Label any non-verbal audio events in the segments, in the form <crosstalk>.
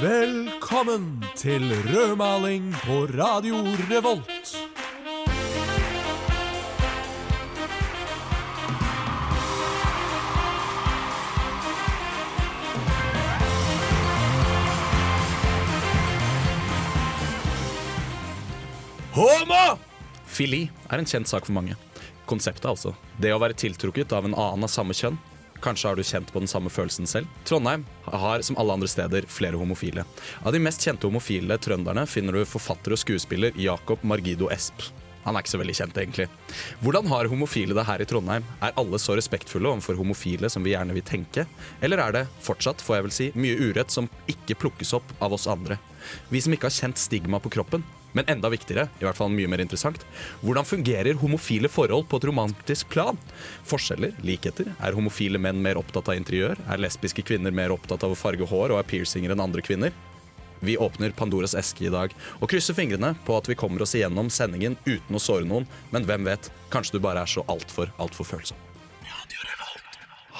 Velkommen til rødmaling på Radio Revolt. Homo! Fili er en kjent sak for mange. Konseptet, altså. Det å være tiltrukket av en annen av samme kjønn. Kanskje har du kjent på den samme følelsen selv. Trondheim har som alle andre steder flere homofile. Av de mest kjente homofile trønderne finner du forfatter og skuespiller Jakob Margido Esp. Han er ikke så veldig kjent, egentlig. Hvordan har homofile det her i Trondheim? Er alle så respektfulle overfor homofile som vi gjerne vil tenke? Eller er det fortsatt, får jeg vel si, mye urett som ikke plukkes opp av oss andre? Vi som ikke har kjent stigma på kroppen. Men enda viktigere, i hvert fall mye mer interessant, hvordan fungerer homofile forhold på et romantisk plan? Forskjeller, likheter? Er homofile menn mer opptatt av interiør? Er lesbiske kvinner mer opptatt av å farge hår og er piercinger enn andre kvinner? Vi åpner Pandoras eske i dag og krysser fingrene på at vi kommer oss igjennom sendingen uten å såre noen, men hvem vet, kanskje du bare er så altfor, altfor følsom.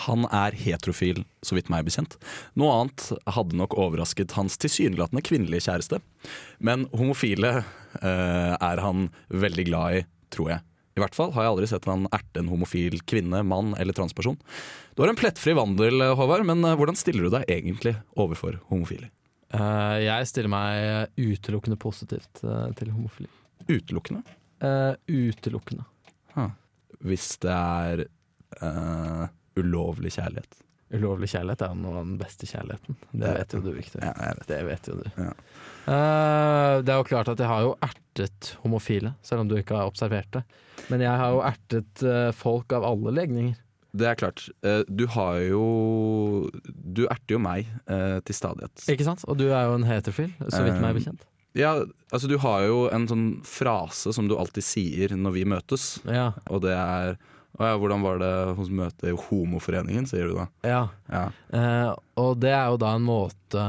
Han er heterofil, så vidt meg bekjent. Noe annet hadde nok overrasket hans tilsynelatende kvinnelige kjæreste. Men homofile eh, er han veldig glad i, tror jeg. I hvert fall har jeg aldri sett han erte en homofil kvinne, mann eller transperson. Du har en plettfri vandel, Håvard, men eh, hvordan stiller du deg egentlig overfor homofile? Uh, jeg stiller meg utelukkende positivt uh, til homofili. Utelukkende? Uh, utelukkende. Hvis det er eh, ulovlig kjærlighet. Ulovlig kjærlighet er noe av den beste kjærligheten. Det vet jo du, Victor. Ja, vet. Det vet jo du. Ja. Uh, det er jo klart at jeg har jo ertet homofile, selv om du ikke har observert det. Men jeg har jo ertet uh, folk av alle legninger. Det er klart. Uh, Du har jo Du erter jo meg til stadighet. Ikke sant? Og du er jo en heterofil, så vidt meg er bekjent. Ja, altså du har jo en sånn frase som du alltid sier når vi møtes, Ja, og det er å ja, hvordan var det hos møtet i Homoforeningen, sier du da. ja. Ja. Uh, og det er jo da en måte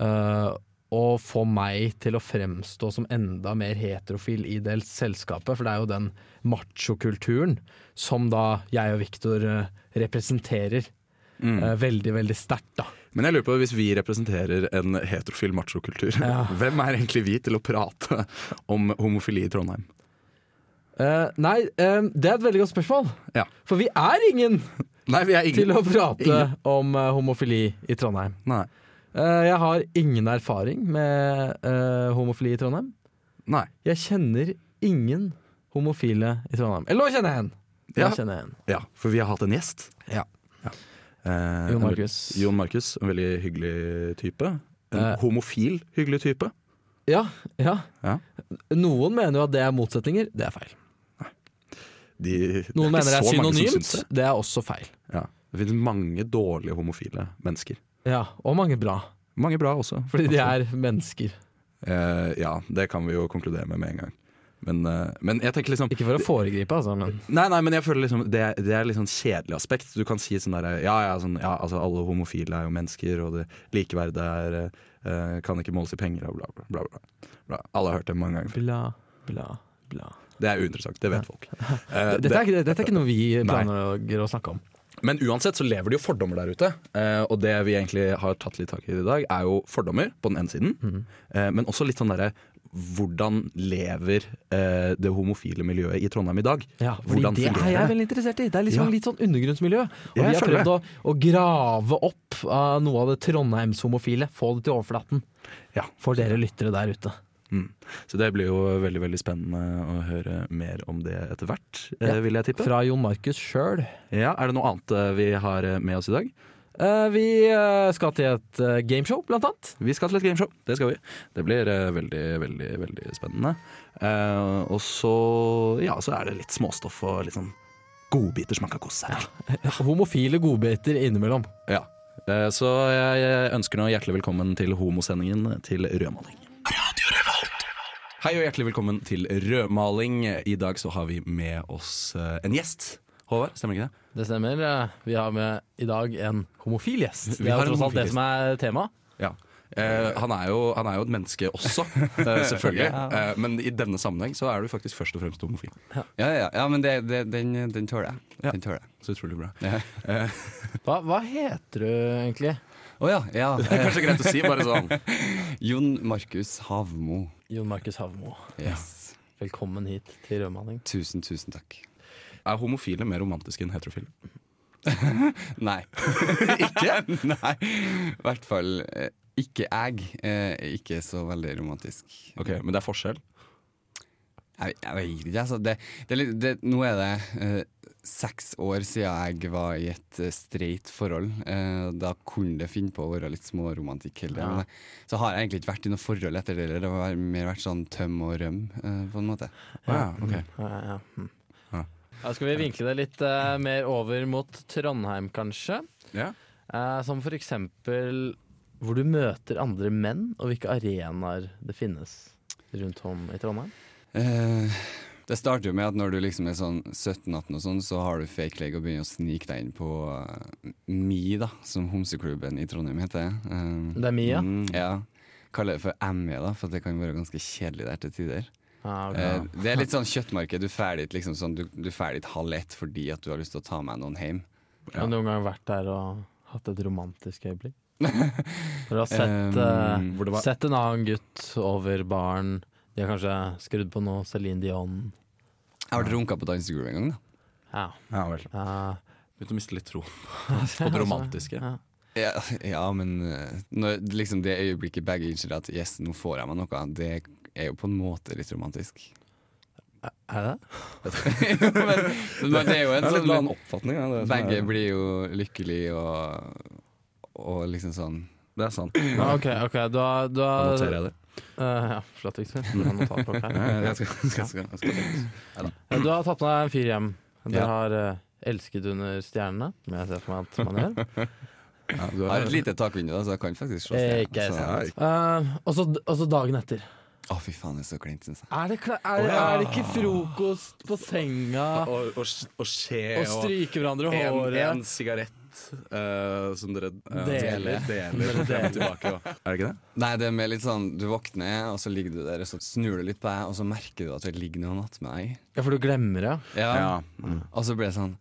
uh, å få meg til å fremstå som enda mer heterofil i det selskapet, for det er jo den machokulturen som da jeg og Viktor uh, representerer Mm. eh, veldig, veldig sterkt, da. Men jeg lurer på, hvis vi representerer en heterofil machokultur, Ja. hvem er egentlig vi til å prate om homofili i Trondheim? Eh, nei, um, det er et veldig godt spørsmål. Ja. For vi er ingen Nei, vi er ingen. til å prate Ingen. om uh, homofili i Trondheim. Nei. Uh, jeg har ingen erfaring med homofili i Trondheim. Nei. Jeg kjenner ingen homofile i Trondheim. Eller nå kjenner jeg en! Ja. kjenner jeg en. Ja, for vi har hatt en gjest. Ja. Jon Markus. Jon Markus, en veldig hyggelig type. En homofil hyggelig type. Ja, ja. Ja. Noen mener jo at det er motsetninger. Det er feil. De, Noen mener det er synonymt. Det er også feil. Ja. Det finnes mange dårlige homofile mennesker. Ja, Og mange bra. Mange bra også. Fordi de er mennesker. Eh, ja, det kan vi jo konkludere med med en gang. Men, eh, men jeg tenker liksom Ikke for å foregripe, altså, men Nei, nei, men jeg føler liksom det, det er litt sånn kjedelig aspekt. Du kan si sånn derre ja, ja, sånn, ja, altså alle homofile er jo mennesker, og det likeverdet er eh, kan ikke måles i penger og bla, bla, bla. bla. bla. Alle har hørt det mange ganger. bla, bla, bla. Det er uinteressant, det vet folk. <laughs> Eh, Dette er, ikke, dette er ikke noe vi planlegger å snakke om. Men uansett så lever det jo fordommer der ute. Eh, og det vi egentlig har tatt litt tak i i dag, er jo fordommer på den ene siden. Mhm. Eh, men også litt sånn derre hvordan lever eh, det homofile miljøet i Trondheim i dag? Ja, fordi Hvordan Det er jeg veldig interessert i. Det er liksom Ja. litt sånn undergrunnsmiljø. Og jeg vi har føler prøvd å, å grave opp av noe av det trondheimshomofile. Få det til overflaten Ja. for dere lyttere der ute. Mm. Så det blir jo veldig veldig spennende å høre mer om det etter hvert, eh, Ja. vil jeg tippe. Fra Jon Markus sjøl. Ja, Er det noe annet eh, vi har eh, med oss i dag? Eh, vi skal til et gameshow, blant annet. Vi skal til et gameshow. Det skal vi. Det blir veldig, veldig veldig spennende. Eh, og så, ja, så er det litt småstoff og litt sånn godbiter som man kan kose seg med. <laughs> Homofile godbiter innimellom. Ja. Eh, så jeg ønsker nå hjertelig velkommen til homosendingen til Rødmaling. Hei og hjertelig velkommen til Rødmaling. I dag så har vi med oss eh, en gjest. Håvard, stemmer ikke det? Det stemmer. eh, Vi har med i dag en homofil gjest. Vi Det er tross alt det som er temaet. Ja. Eh, han, er jo, han er jo et menneske også, <laughs> eh, selvfølgelig. Eh, men i denne sammenheng så er du faktisk først og fremst homofil. Ja, ja, ja men det, det, den, den tåler jeg. Ja. Den tåler jeg. Så utrolig bra. Ja. Hva, hva heter du egentlig? Å ja. ja. <laughs> Det er kanskje greit å si, bare sånn. <laughs> Jon Markus Havmo. Jon Markus Havmo. Yes. Velkommen hit til Rødmanning. Tusen, tusen takk. Er homofile mer romantiske enn heterofile? <laughs> Nei. <laughs> ikke? <laughs> Nei. I hvert fall eh, ikke jeg. Eh, ikke så veldig romantisk. Ok, Men det er forskjell? Jeg, jeg vet ikke, altså. Det, det, det, nå er det eh, seks år siden jeg var i et uh, streit forhold. Eh, da kunne det finne på å være litt småromantikk. hele Ja. Så har jeg egentlig ikke vært i noe forhold etter det. Det har mer vært sånn tøm og røm, eh, på en måte. Ja, ok. Ja, ja, mm. Ja. Ja, skal vi vinkle det litt eh, mer over mot Trondheim, kanskje? Ja. Eh, som for eksempel hvor du møter andre menn, og hvilke arenaer det finnes rundt om i Trondheim. Eh, det starter jo med at når du liksom er sånn 17-18 og sånn, så har du fake leg og begynner å snike deg inn på uh, Mi, da, som homseklubben i Trondheim heter. Um, Det er Mia? Mm. ja. Kaller det for ME, da, for det kan være ganske kjedelig der til tider. Ah, okay. Eh, det er litt sånn kjøttmarked. Du drar dit liksom sånn, du, du dit halv ett fordi at du har lyst til å ta med noen hjem. Har du noen gang vært der og hatt et romantisk øyeblikk? <laughs> Når du har sett, Um, var- sett en annen gutt over baren, de har kanskje skrudd på noe Celine Dion. Jeg har vært runka på dansegulvet en gang, da. Ja. Ja vel. Uh, Begynte å miste litt tro <laughs> på det romantiske. Ja. Ja, ja men eh, når, liksom det øyeblikket begge innser at yes, nå får jeg meg noe, det er jo på en måte litt romantisk. Er det? <laughs> men, men det er jo en Det er litt sånn annen oppfatning. Ja, det, Begge er, blir jo lykkelige og, og liksom sånn det er sant. Ja, Ok, ok, da, da Da noterer jeg det. Eh, Ja, flott, Victor. Du har notatblokk her. Ja, skal, skal, skal, skal. Ja, Du har tatt med deg en fyr hjem. Dere Ja. har uh, elsket under stjernene, som jeg ser for meg at man gjør. Ja, du har et lite takvindu, da, så jeg kan faktisk slå Eh, sant. Eh, og så- dagen etter. Å, fy faen, det er så kleint, syns jeg. Er det, er, er, det- er det ikke frokost på senga og, og, og skje og stryke hverandre en, håret? en sigarett eh, som dere eh, Deler. <laughs> deler frem og tilbake. Og, er det ikke det? Nei, det er mer litt sånn Du våkner, og så ligger du der, og så snur du litt på deg, og så merker du at det ligger noen attmed deg. Ja, for du glemmer det. Ja. Mm. Og så ble det sånn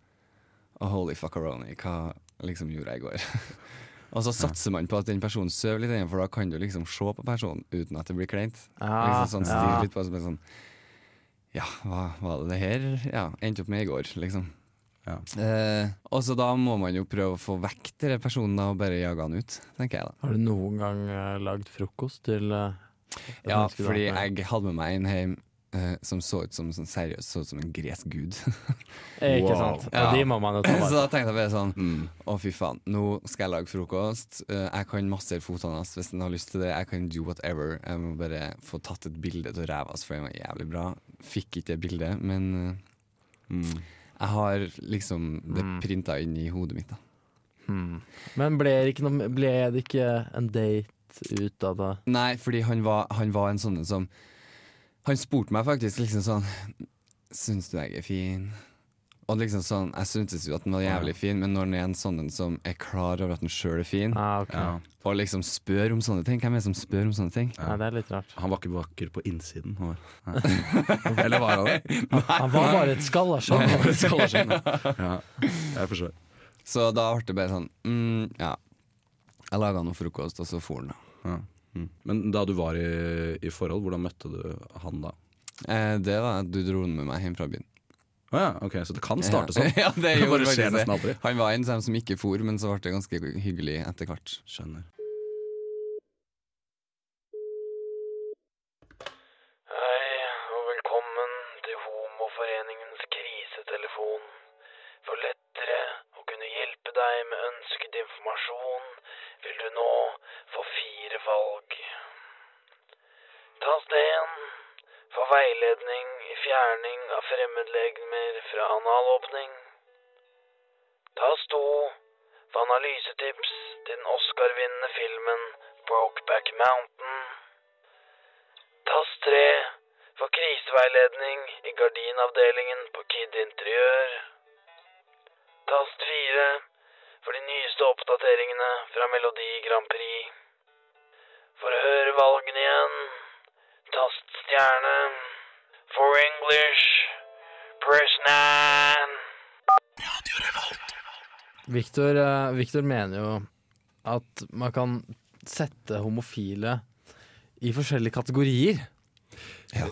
oh, Holy fuckaroni, hva liksom gjorde jeg i går? <laughs> og så satser man på at den personen sover litt, igjen, for da kan du liksom se på personen uten at det blir kleint. Ja, liksom sånn ja. litt på blir sånn Ja, hva var det det her ja, endte opp med i går, liksom. Ja. Eh, og så da må man jo prøve å få vekk denne personen og bare jage han ut, tenker jeg da. Har du noen gang eh, lagd frokost til eh, Ja, fordi jeg hadde med meg en hjem eh, som så ut som sånn seriøst så ut som en gresk gud. <laughs> Eh, Ikke sant? Ja. Og de må man jo ta <laughs> så vare da tenkte jeg bare sånn Mm. Å, fy faen, nå skal jeg lage frokost. Eh, jeg kan massere fotene hans hvis han har lyst til det. Jeg kan do whatever. Jeg må bare få tatt et bilde av ræva hans, for den var jævlig bra. Fikk ikke det bildet, men eh, Mm. Jeg har liksom det Mm. printa inn i hodet mitt, da. Hmm. Men ble det, ikke noe, ble det ikke en date ut av det? Nei, fordi han var, han var en sånn som Han spurte meg faktisk liksom sånn Syns du jeg er fin? Og liksom sånn Jeg syntes jo at den var jævlig fin, men når den er en sånn som er klar over at den sjøl er fin, Ah, okay. Ja. og liksom spør om sånne ting Hvem er det som spør om sånne ting? Nei, det er litt rart. Han var ikke vakker på innsiden. Han var. <laughs> Eller var han det? <laughs> Han var bare et skall Ja, jeg forstår. Så da ble det bare sånn mm, Ja. Jeg laga noe frokost, og så for han. Ja. Mm. Men da du var i, i forhold, hvordan møtte du han da? Eh, det var at du dro med meg hjem fra byen. Å ja, ok, Så det kan starte sånn? <laughs> ja, det gjorde det skjer nesten aldri. Han var en av dem som ikke for, men så ble det ganske hyggelig etter hvert. Skjønner. Hei, og velkommen til Homoforeningens krisetelefon. For lettere å kunne hjelpe deg med ønsket informasjon, vil du nå få fire valg. Tast 1 for veiledning i fjerning av fremmedlegemer fra analåpning. Tast 2 for analysetips til den Oscar-vinnende filmen Brokeback Mountain. Tast 3 for kriseveiledning i gardinavdelingen på Kid Interiør. Tast 4 for de nyeste oppdateringene fra Melodi Grand Prix. For å høre valgene igjen, tast stjerne. For English, press 9. Victor, eh, Victor mener jo at man kan sette homofile i forskjellige kategorier.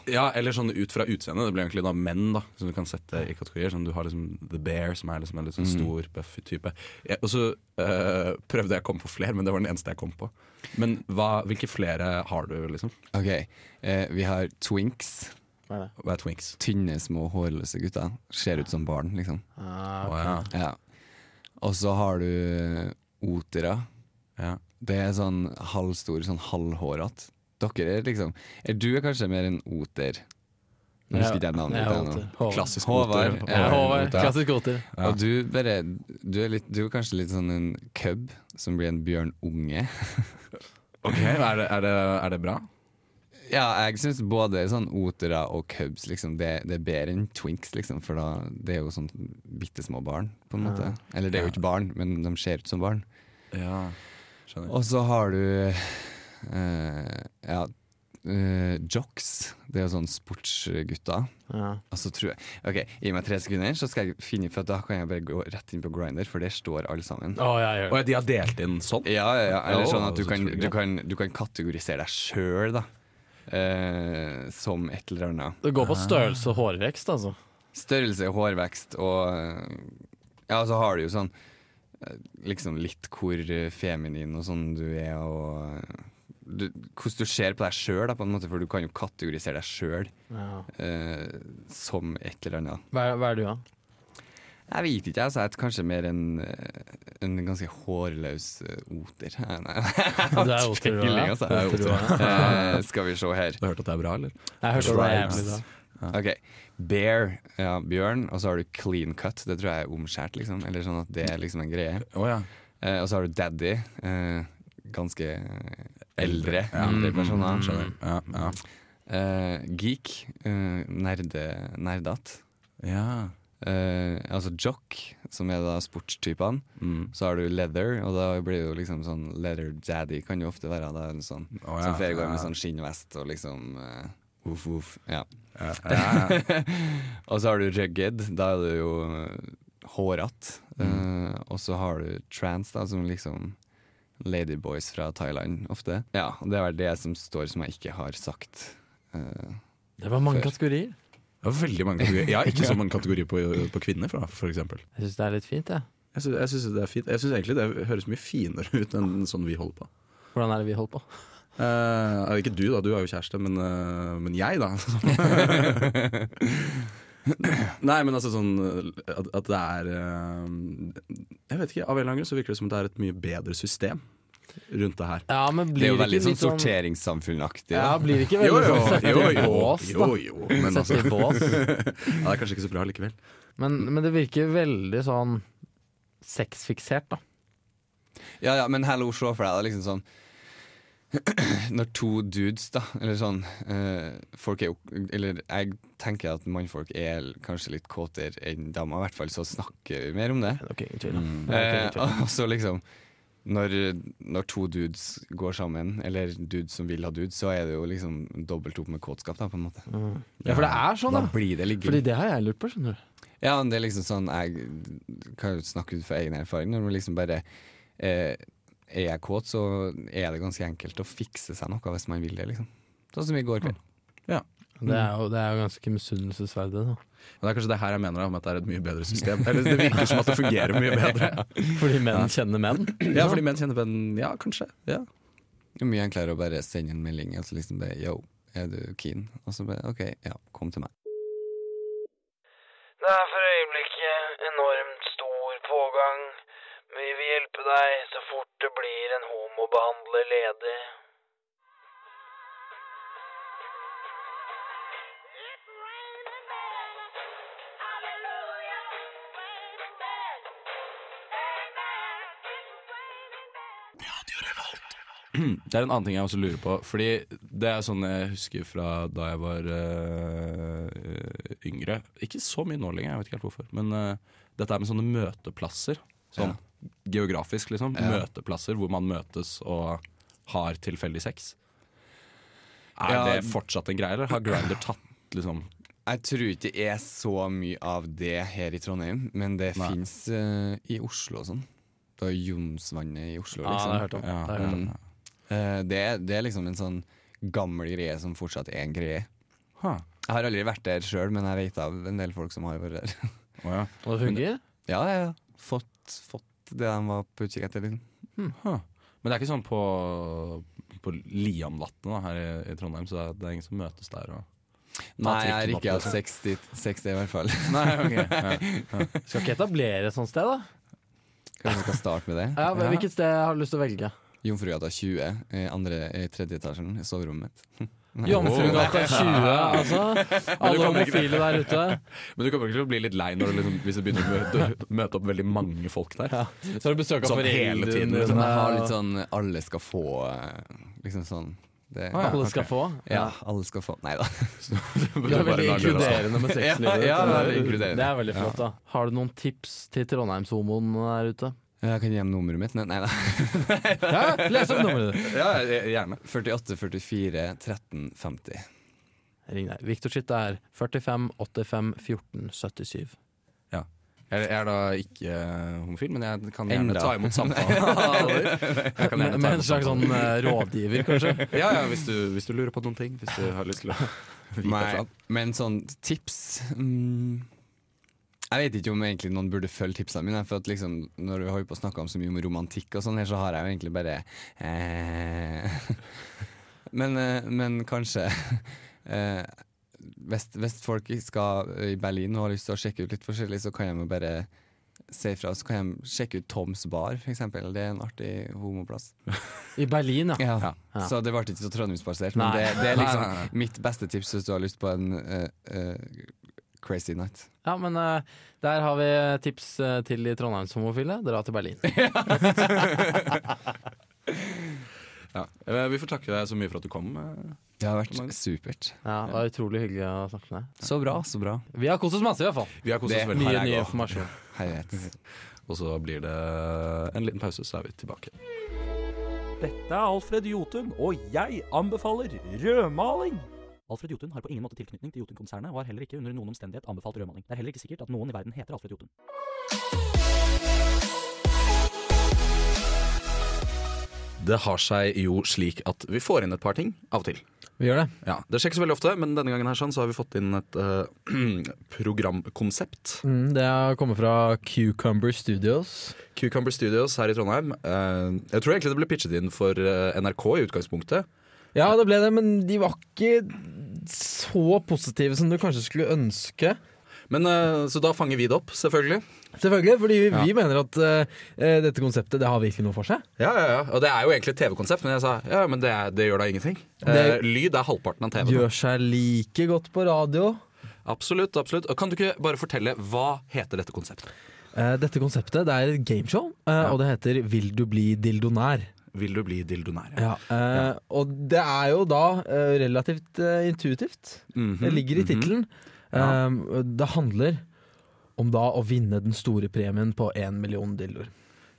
Ja, eller sånn ut fra utseendet. Det blir egentlig da menn da som du kan sette i kategorier. Sånn, du har liksom The Bear, som er liksom en litt sånn stor, buff type. Ja, og så øh, prøvde jeg å komme på flere, men det var den eneste jeg kom på. Men hva, hvilke flere har du, liksom? Ok, eh, vi har twinks. Hva er det? Hva er twinks? Tynne, små, hårløse gutter. Ser ut som barn, liksom. Ah, okay. ja. Ja. Og så har du otere. Ja. Det er sånn halvstor, sånn halvhårete. Dere er liksom er Du er kanskje mer en oter. Nå husker ikke jeg navnet ditt. Klassisk Håvard. Ja, Håvard. Ja. Klassisk oter. Ja. Og du, bare, du, er litt, du er kanskje litt sånn en cub som blir en bjørnunge. <laughs> Ok, er det, er, det, er det bra? Ja, jeg syns både sånn otere og cubs liksom, det, det er bedre enn twinks, liksom, for da, det er jo sånn bitte små barn, på en måte. Eller det er jo ikke barn, men de ser ut som barn. Ja, skjønner. Og så har du ja, eh, jocks. Det er jo sånn sportsgutter. Ja. Og så tror jeg Ok, Gi meg tre sekunder, så skal jeg finne For da kan jeg bare gå rett inn på Grinder, for der står alle sammen. Å, ja, ja. Det. de har delt inn sånn? Ja, ja, ja. Eller sånn at du så kan, du kan, du kan kategorisere deg sjøl, da. Eh, som et eller annet. Det går på størrelse og hårvekst, altså. Størrelse, hårvekst og eh, Ja, så har du jo sånn eh, Liksom litt hvor eh, feminin og sånn du er, og eh, du, hvordan du ser på deg sjøl, på en måte, for du kan jo kategorisere deg sjøl Ja. eh, som et eller annet. Hva, hva er du, da? Jeg vet ikke, altså, jeg er kanskje mer en, en ganske hårløs eh, oter. <laughs> Nei, nei. Du er oter, du altså. Er. Eh, skal vi se her. Du har hørt at det er bra, eller? Jeg hørte det er jævlig bra. Ok, Bear, ja, bjørn, og så har du clean cut. Det tror jeg er omskjært, liksom. Eller sånn at det er liksom en greie. Oh, ja. Eh, og så har du daddy. Eh, ganske eldre, Ja. eldre personer. Skjønner. Ja, ja. Uh, geek. Uh, nerde, nerdat. ja. Uh, altså jock, som er da sportstypene. Mm. Så har du leather, og da blir det jo liksom sånn leather daddy kan jo ofte være. Da, en sånn, oh, ja. Som foregår med Ja. sånn skinnvest og liksom uff, uff. <laughs> Ja. Og så har du rugged, da er du jo hårete. Mm. Og så har du trans, da, som liksom ladyboys fra Thailand ofte. Ja, og det er det som står som jeg ikke har sagt. Uh, Det var mange Før. kategorier. Det var veldig mange kategorier. Jeg har ikke så mange kategorier på, på kvinner, for, for eksempel. Jeg syns det er litt fint, jeg. Jeg syns, jeg syns det er fint. Jeg syns egentlig det høres mye finere ut enn sånn vi holder på. Hvordan er det vi holder på? Uh, ikke du, da. Du har jo kjæreste, men, uh, men jeg, da. <laughs> Nei, men altså sånn at, at det er eh, Jeg vet ikke, Av en eller annen grunn så virker det som det er et mye bedre system rundt det her. Ja, men det er jo veldig sånn sånn sorteringssamfunnaktig. Ja, blir det ikke veldig sånn sette i bås, da? jo, jo, men altså, bås. <laughs> ja, Det er kanskje ikke så bra likevel. Men, men det virker veldig sånn sexfiksert, da. Ja, ja, men hallo, se for deg er liksom sånn <clears throat> Når to dudes, da, eller sånn eh, Folk er jo Eller jeg tenker at mannfolk er kanskje litt kåtere enn damer, i hvert fall, så snakker vi mer om det. Okay. Mm. Eh, <laughs> og så liksom når, når to dudes går sammen, eller dudes som vil ha dudes, så er det jo liksom dobbelt opp med kåtskap, da, på en måte. Mm. Ja, for det er sånn, Da da. blir det. Fordi det har jeg lurt på, skjønner du. Ja, det er liksom sånn Jeg kan jo snakke ut fra egen erfaring. Når man liksom bare eh, Er jeg kåt, så er det ganske enkelt å fikse seg noe hvis man vil det, liksom. Sånn som i går kveld. Det er jo, det er jo ganske misunnelsesverdig. Det er kanskje det her jeg mener om at det er et mye bedre system. Eller Det virker som at det fungerer mye bedre. <laughs> Fordi menn kjenner menn. Ja, fordi menn kjenner menn. Ja, kanskje. Ja. Det er mye enklere å bare sende en melding og så liksom be Yo, er du keen? Og så be OK, ja, kom til meg. Det er for øyeblikket enormt stor pågang. Vi vil hjelpe deg så fort det blir en homobehandler ledig. Det er en annen ting jeg også lurer på. Fordi det er sånn jeg husker fra da jeg var øh, yngre. Ikke så mye nå lenger, jeg vet ikke helt hvorfor. Men øh, dette er med sånne møteplasser. Sånn geografisk, liksom. Ja. Møteplasser hvor man møtes og har tilfeldig sex. Er Ja. det fortsatt en greie, eller har Grinder tatt liksom Jeg tror ikke det er så mye av det her i Trondheim, men det fins uh, i Oslo og sånn. Det er Jonsvannet i Oslo, det liksom. har jeg. Ja. Det har jeg hørt om. Mm. uh, det, det er liksom en sånn gammel greie som fortsatt er en greie. Huh. Jeg har aldri vært der sjøl, men jeg vet av en del folk som har vært der. Oh, ja. Og det fungerer? ja, jeg har fått, fått det de var på utkikk etter. Liksom. Ha. Men det er ikke sånn på, på Liamvatnet her i, i Trondheim, så det er, det er ingen som møtes der. Og... Nei, jeg er ikke liksom. 60, 60 i hvert fall. <laughs> Nei, okay. Ja. Skal ikke etablere et sånt sted, da? Kanskje vi skal starte med det? Ja, men Hvilket sted har du lyst til å velge? Jomfrugata 20, i, andre, i tredje etasjen, i soverommet mitt. <laughs> Jomfrugata 20, altså. Alle homofile der ute. Men du kommer ikke til å bli litt lei når du liksom, hvis du begynner å møte, møte opp veldig mange folk der? Ja. Så har du besøk av Sånn hele tiden, foreldrene liksom. dine. Jeg har litt sånn alle skal få eh, Liksom sånn det, ah, ja. Alle skal få. Ja, alle skal få Nei da. <laughs> det er veldig inkluderende med sexlivet. Ja, ja, det er. Det er veldig flott, da. Har du noen tips til Trondheimshomoen der ute? Jeg kan gi dem nummeret mitt. Nei, nei da. Ja, les opp nummeret ditt. Ja, gjerne. 48 44 13 50. Ring deg. Victor sitt er 45 85 14 77. Ja. jeg er da ikke eh, homofil, men jeg kan gjerne Enda. ta imot <laughs> samtaler. Gjerne Med, med en slags sånn eh, rådgiver, kanskje? <laughs> Ja, ja, hvis du, hvis du lurer på noen ting. Hvis du har lyst til å <laughs> vite Nei, men sånn tips mm, Jeg vet ikke om egentlig noen burde følge tipsene mine. For at liksom, Når du holder på å snakke om så mye om romantikk, og sånn her, så har jeg jo egentlig bare eh, <laughs> men, eh, men kanskje <laughs> eh, hvis, hvis folk skal i Berlin og har lyst til å sjekke ut litt forskjellig, så kan de jo bare si ifra. Så kan de sjekke ut Toms bar, f.eks. Det er en artig homoplass. <laughs> I Berlin, ja. Ja. Ja. Så det ble ikke så trondheimsbasert, men det, det er liksom mitt beste tips hvis du har lyst på en uh, eh, crazy night. Ja, men uh, der har vi tips uh, til de trondheimshomofile. Dra til Berlin. <laughs> Ja. Eh, Vi får takke deg så mye for at du kom. eh. Det har vært supert. Ja, Det var utrolig hyggelig å snakke med deg. Så bra, så bra. Vi har kost oss masse, i hvert fall. Vi har kost oss veldig. Mye ny informasjon. <laughs> <laughs> Og så blir det en liten pause, så er vi tilbake. Dette er Alfred Jotun, og jeg anbefaler rødmaling. Alfred Jotun har på ingen måte tilknytning til Jotun-konsernet og har heller ikke under noen omstendighet anbefalt rødmaling. Det er heller ikke sikkert at noen i verden heter Alfred Jotun. Det har seg jo slik at vi får inn et par ting av og til. Vi gjør det. Ja, Det skjer ikke så veldig ofte, men denne gangen her sånn, så har vi fått inn et eh, <clears throat> programkonsept. Mm, det kommer fra Cucumber Studios. Cucumber Studios her i Trondheim. Eh, jeg tror egentlig det ble pitchet inn for eh, NRK i utgangspunktet. Ja, det ble det, men de var ikke så positive som du kanskje skulle ønske. Men eh, Så da fanger vi det opp, selvfølgelig. Selvfølgelig, fordi vi, Ja. vi mener at uh, dette konseptet det har virkelig noe for seg. Ja, ja, ja. Og det er jo egentlig et TV-konsept, men jeg sa ja, men det, det gjør da ingenting. Det- uh, lyd er halvparten av TV. nå. Gjør seg like godt på radio. Absolutt, absolutt. Og Kan du ikke bare fortelle hva heter dette konseptet? Uh, dette konseptet det er et gameshow, ja. og det heter Vil du bli dildonær? Vil du bli dildonær? Ja, eh, Og det er jo da eh, relativt eh, intuitivt. Mhm, Det ligger i tittelen. Mm -hmm. Ja. Eh, det handler om da å vinne den store premien på én million dildoer.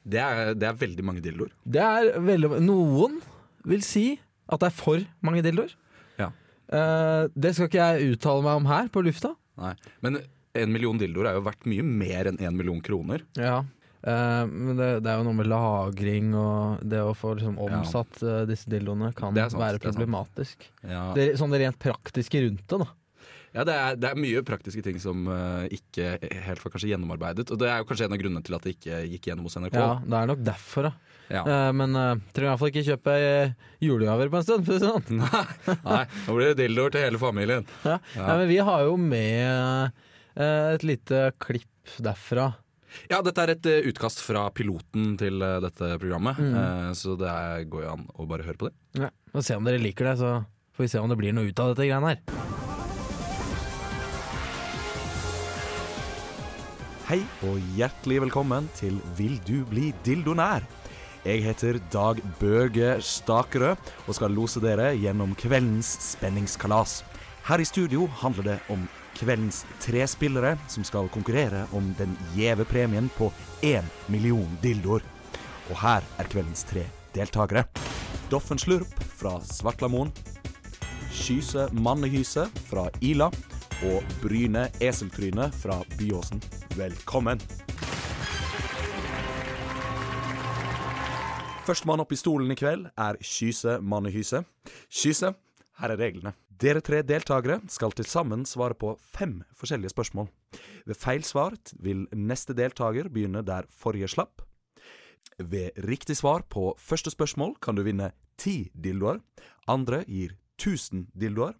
Det, det er veldig mange dildoer. Det er veldig Noen vil si at det er for mange dildoer. Ja. Eh, det skal ikke jeg uttale meg om her på lufta. Nei. Men en million dildoer er jo verdt mye mer enn én million kroner. Ja. Eh, men det, det er jo noe med lagring og det å få liksom omsatt uh, disse dildoene kan Det sant, være det problematisk. Ja, Det, sånn det rent praktiske rundt det, da. ja det, er, det er mye praktiske ting som uh, ikke helt var kanskje gjennomarbeidet. Og det er jo kanskje en av grunnene til at det ikke gikk gjennom hos NRK. Ja, Det er nok derfor, da. Ja. Uh, men uh, trenger i hvert fall ikke kjøpe julegaver på en stund. Det sånn. <laughs> Nei, nei, nå blir det dildoer til hele familien. ja. Ja. Men vi har jo med uh, et lite klipp derfra. Ja, dette er et eh, utkast fra piloten til eh, dette programmet. Mm. eh, så det går jo an å bare høre på det. Ja. Og se om dere liker det, så får vi se om det blir noe ut av dette greiene her. Hei og hjertelig velkommen til Vil du bli dildonær? Jeg heter Dag Bøge Stakerød og skal lose dere gjennom kveldens spenningskalas. Her i studio handler det om kveldens tre spillere som skal konkurrere om den gjeve premien på én million dildoer. Og her er kveldens tre deltakere. Doffen Slurp fra Svartlamoen. Skyse Mannehyse fra Ila. og Bryne Eseltryne fra Byåsen. Velkommen! Førstemann opp i stolen i kveld er Skyse Mannehyse. Skyse, her er reglene. Dere tre deltakere skal til sammen svare på fem forskjellige spørsmål. Ved feil svar vil neste deltaker begynne der forrige slapp. Ved riktig svar på første spørsmål kan du vinne ti dildoer. Andre gir 1000 dildoer.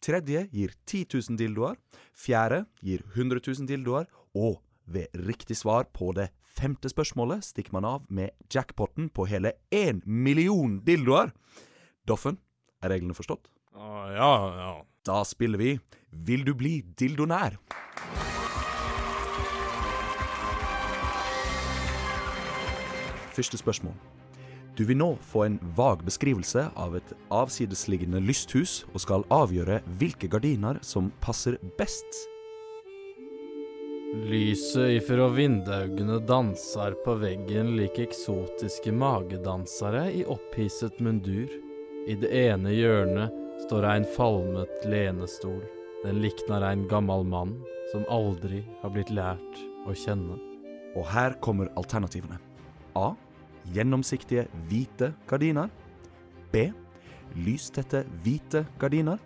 Tredje gir 10 000 dildoer. Fjerde gir 100 000 dildoer. Og ved riktig svar på det femte spørsmålet stikker man av med jackpotten på hele én million dildoer. Doffen, er reglene forstått? Ja, ja. Da spiller vi Vil du bli dildonær? Første spørsmål. Du vil nå få en vag beskrivelse av et avsidesliggende lysthus, og skal avgjøre hvilke gardiner som passer best. Lyset ifra vindaugene danser på veggen like eksotiske magedansere i opphisset mundur. I det ene hjørnet står ein falmet lenestol. Den liknar ein gammal mann som aldri har blitt lært å kjenne. Og her kommer alternativene. A. Gjennomsiktige hvite gardiner. B. Lystette hvite gardiner.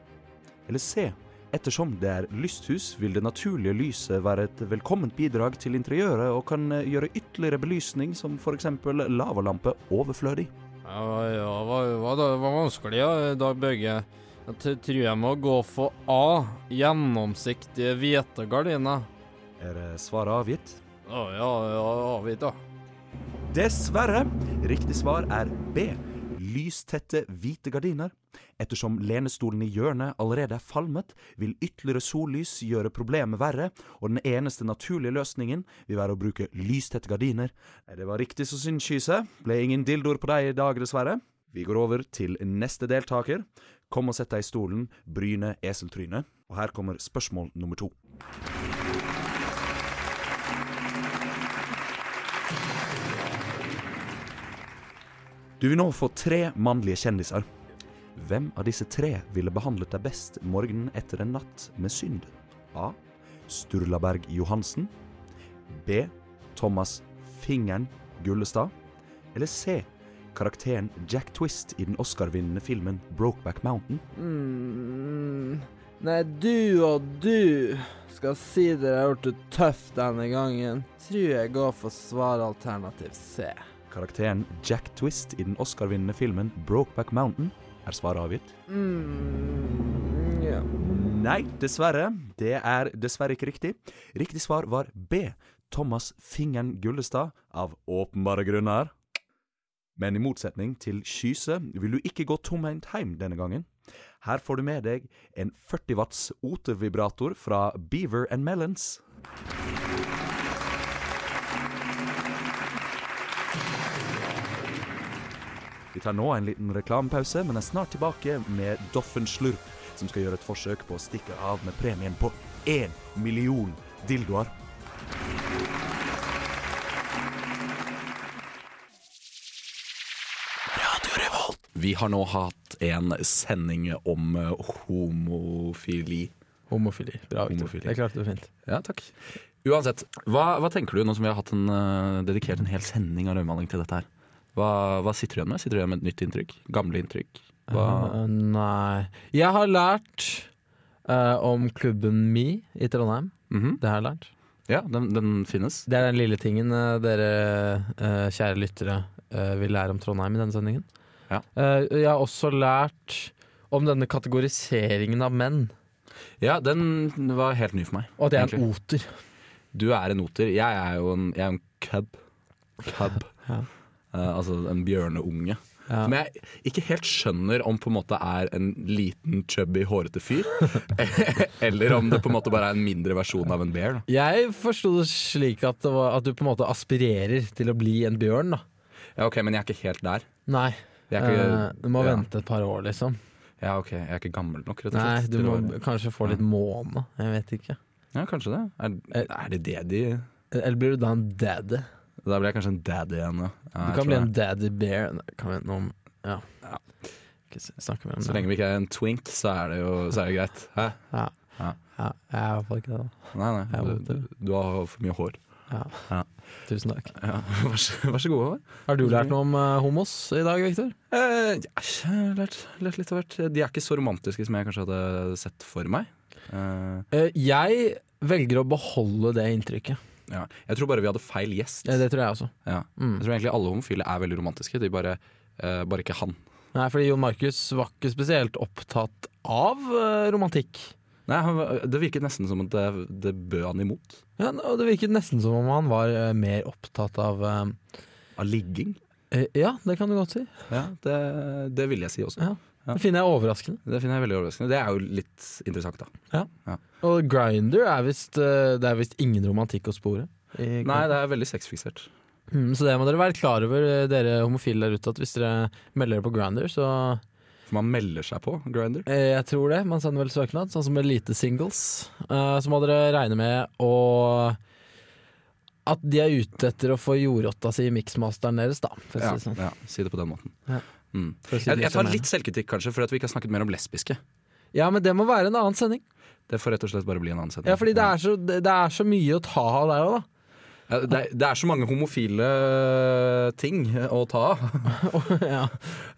Eller C. Ettersom det er lysthus, vil det naturlige lyset være et velkomment bidrag til interiøret og kan eh, gjøre ytterligere belysning, som f.eks. lavalampe, overflødig. Ja, ja, hva, hva, da, var vanskelig, ja, Dag Børge. Jeg tror jeg må gå for A. Gjennomsiktige hvite gardiner. Er eh, svaret avgitt? Å ja, ja, avgitt, da. Dessverre. Riktig svar er B. Lystette hvite gardiner. Ettersom lenestolen i hjørnet allerede er falmet, vil ytterligere sollys gjøre problemet verre, og den eneste naturlige løsningen vil være å bruke lystette gardiner. Det var riktig så synd, Skyse. Ble ingen dildoer på deg i dag, dessverre. Vi går over til neste deltaker. Kom og sett deg i stolen, Bryne Eseltryne. Og her kommer spørsmål nummer to. Du vil nå få tre mannlige kjendiser. Hvem av disse tre ville behandlet deg best morgenen etter en natt med synd? A. Sturla Berg Johansen. B. Thomas Fingeren Gullestad. Eller C. Karakteren Jack Twist i den Oscar-vinnende filmen Brokeback Mountain. Mm, nei, du og du skal si dere har gjort det tøft denne gangen. Tror jeg går for svaralternativ C. Karakteren Jack Twist i den Oscar-vinnende filmen Brokeback Mountain. Er svaret avgitt? Mm, yeah. Nei, dessverre. Det er dessverre ikke riktig. Riktig svar var B. Thomas Fingeren Gullestad, av åpenbare grunner. Men i motsetning til Skyse vil du ikke gå tomhendt hjem denne gangen. Her får du med deg en 40 watts otervibrator fra Beaver and Melons. Vi tar nå en liten reklamepause, men er snart tilbake med Doffen Slurp, som skal gjøre et forsøk på å stikke av med premien på én million dildoer. Vi har nå hatt en sending om eh, homofili. Homofili. Bra. Homofili. Det klarte du fint. Ja, takk. Uansett, hva, hva tenker du nå som vi har hatt en, eh, dedikert en hel sending av rødmaling til dette her? Hva, hva sitter du igjen med? Sitter du igjen med et nytt inntrykk? Gamle inntrykk? Eh, nei Jeg har lært uh, om klubben Mi i Trondheim. Mhm. Det har jeg lært. Ja, den, den finnes. Det er den lille tingen uh, dere kjære lyttere vil lære om Trondheim i denne sendingen. Ja. Jeg har også lært om denne kategoriseringen av menn, Ja, den var helt ny for meg. og at jeg er en oter. Du er en oter. Jeg er jo en, jeg er en cub. Cub. Ja. Eh, altså en bjørneunge. Ja. Som jeg ikke helt skjønner om på en måte er en liten, chubby, hårete fyr. <laughs> eller om det på en måte bare er en mindre versjon av en bear. Da. Jeg forsto det slik at, det var, at du på en måte aspirerer til å bli en bjørn, da. Ja, ok, Men jeg er ikke helt der. Nei. Ikke, uh, du må ja. vente et par år, liksom. Ja, ok, Jeg er ikke gammel nok, rett og slett. Nei, du å må kanskje få litt måne. Jeg vet ikke. Ja, kanskje det. Er, er det det de Eller blir du da en daddy? Da blir jeg kanskje en daddy igjen. Ja. Du kan bli en daddy bear. Kan vi om Ja. Ja. Snakke mer om Så lenge vi ikke er en twink, så er det jo så er det greit. Hæ? Ja. Ja, jeg er i hvert fall ikke det, da. Nei, nei, du, du har for mye hår. Ja. Ja. Tusen takk. Ja, <laughs> vær, så, vær så god, Hår. Har du lært noe om uh, homos i dag, Viktor? Eh, jeg har lært, lært litt av hvert. De er ikke så romantiske som jeg kanskje hadde sett for meg. Uh. Eh, jeg velger å beholde det inntrykket. Ja. Jeg tror bare vi hadde feil gjest. Ja, det tror jeg også. Ja. Mm. Jeg tror egentlig alle homofile er veldig romantiske, de bare, eh, bare ikke han. Nei, fordi Jon Markus var ikke spesielt opptatt av eh, romantikk. Nei, han, Det virket nesten som at det, det bød han imot. Ja, og det virket nesten som om han var eh, mer opptatt av eh, Av ligging. eh, Ja, det kan du godt si. Ja, det, det vil jeg si også. Ja. Ja. Det finner jeg overraskende. Det finner jeg veldig overraskende. Det er jo litt interessant, da. Og Grinder er visst eh, Det er visst ingen romantikk å spore. Nei, det er veldig sexfiksert. Mm, så det må dere være klar over, eh, dere homofile der ute, at hvis dere melder dere på Grinder, så For man melder seg på Grinder. eh, Jeg tror det. Man sender vel søknad, sånn som Elite Singles. Eh, så må dere regne med å At de er ute etter å få jordrotta si i miksmasteren deres, da. For å si det sånn. ja, si det på den måten. Ja. Mm. Si Jeg, jeg tar litt selvkritikk, kanskje, for at vi ikke har snakket mer om lesbiske. Ja, men det må være en annen sending. Det får rett og slett bare bli en annen sending. Ja, fordi det er så, det det er så mye å ta av der òg, da. Ja, det, er, det er så mange homofile ting å ta av. <laughs> ja.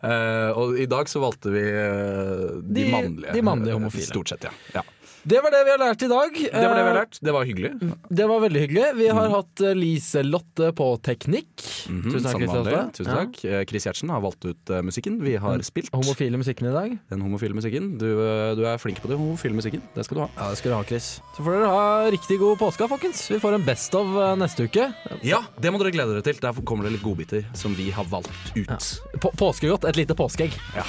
uh, og i dag så valgte vi uh, de, De- mannlige. de mannlige homofile. Stort sett, ja. ja. Det var det vi har lært i dag. Det var det vi har Eh, lært. Det var hyggelig. Det var veldig hyggelig. Vi har hatt eh, Lise-Lotte på teknikk. Mhm, Tusen takk, Lise. Lotte. Tusen takk. Ja. Chris Gjertsen har valgt ut eh, musikken. Vi har spilt Homofile musikken i dag. den homofile musikken. Du, eh, du er flink på det, homofile musikken. Det skal du ha. Ja, det skal du ha, Chris. Så får dere ha riktig god påske, folkens. Vi får en Best of eh, neste uke. Ja, det må dere glede dere til. Der kommer det litt godbiter som vi har valgt ut. På påskegodt. Et lite påskeegg. Ja.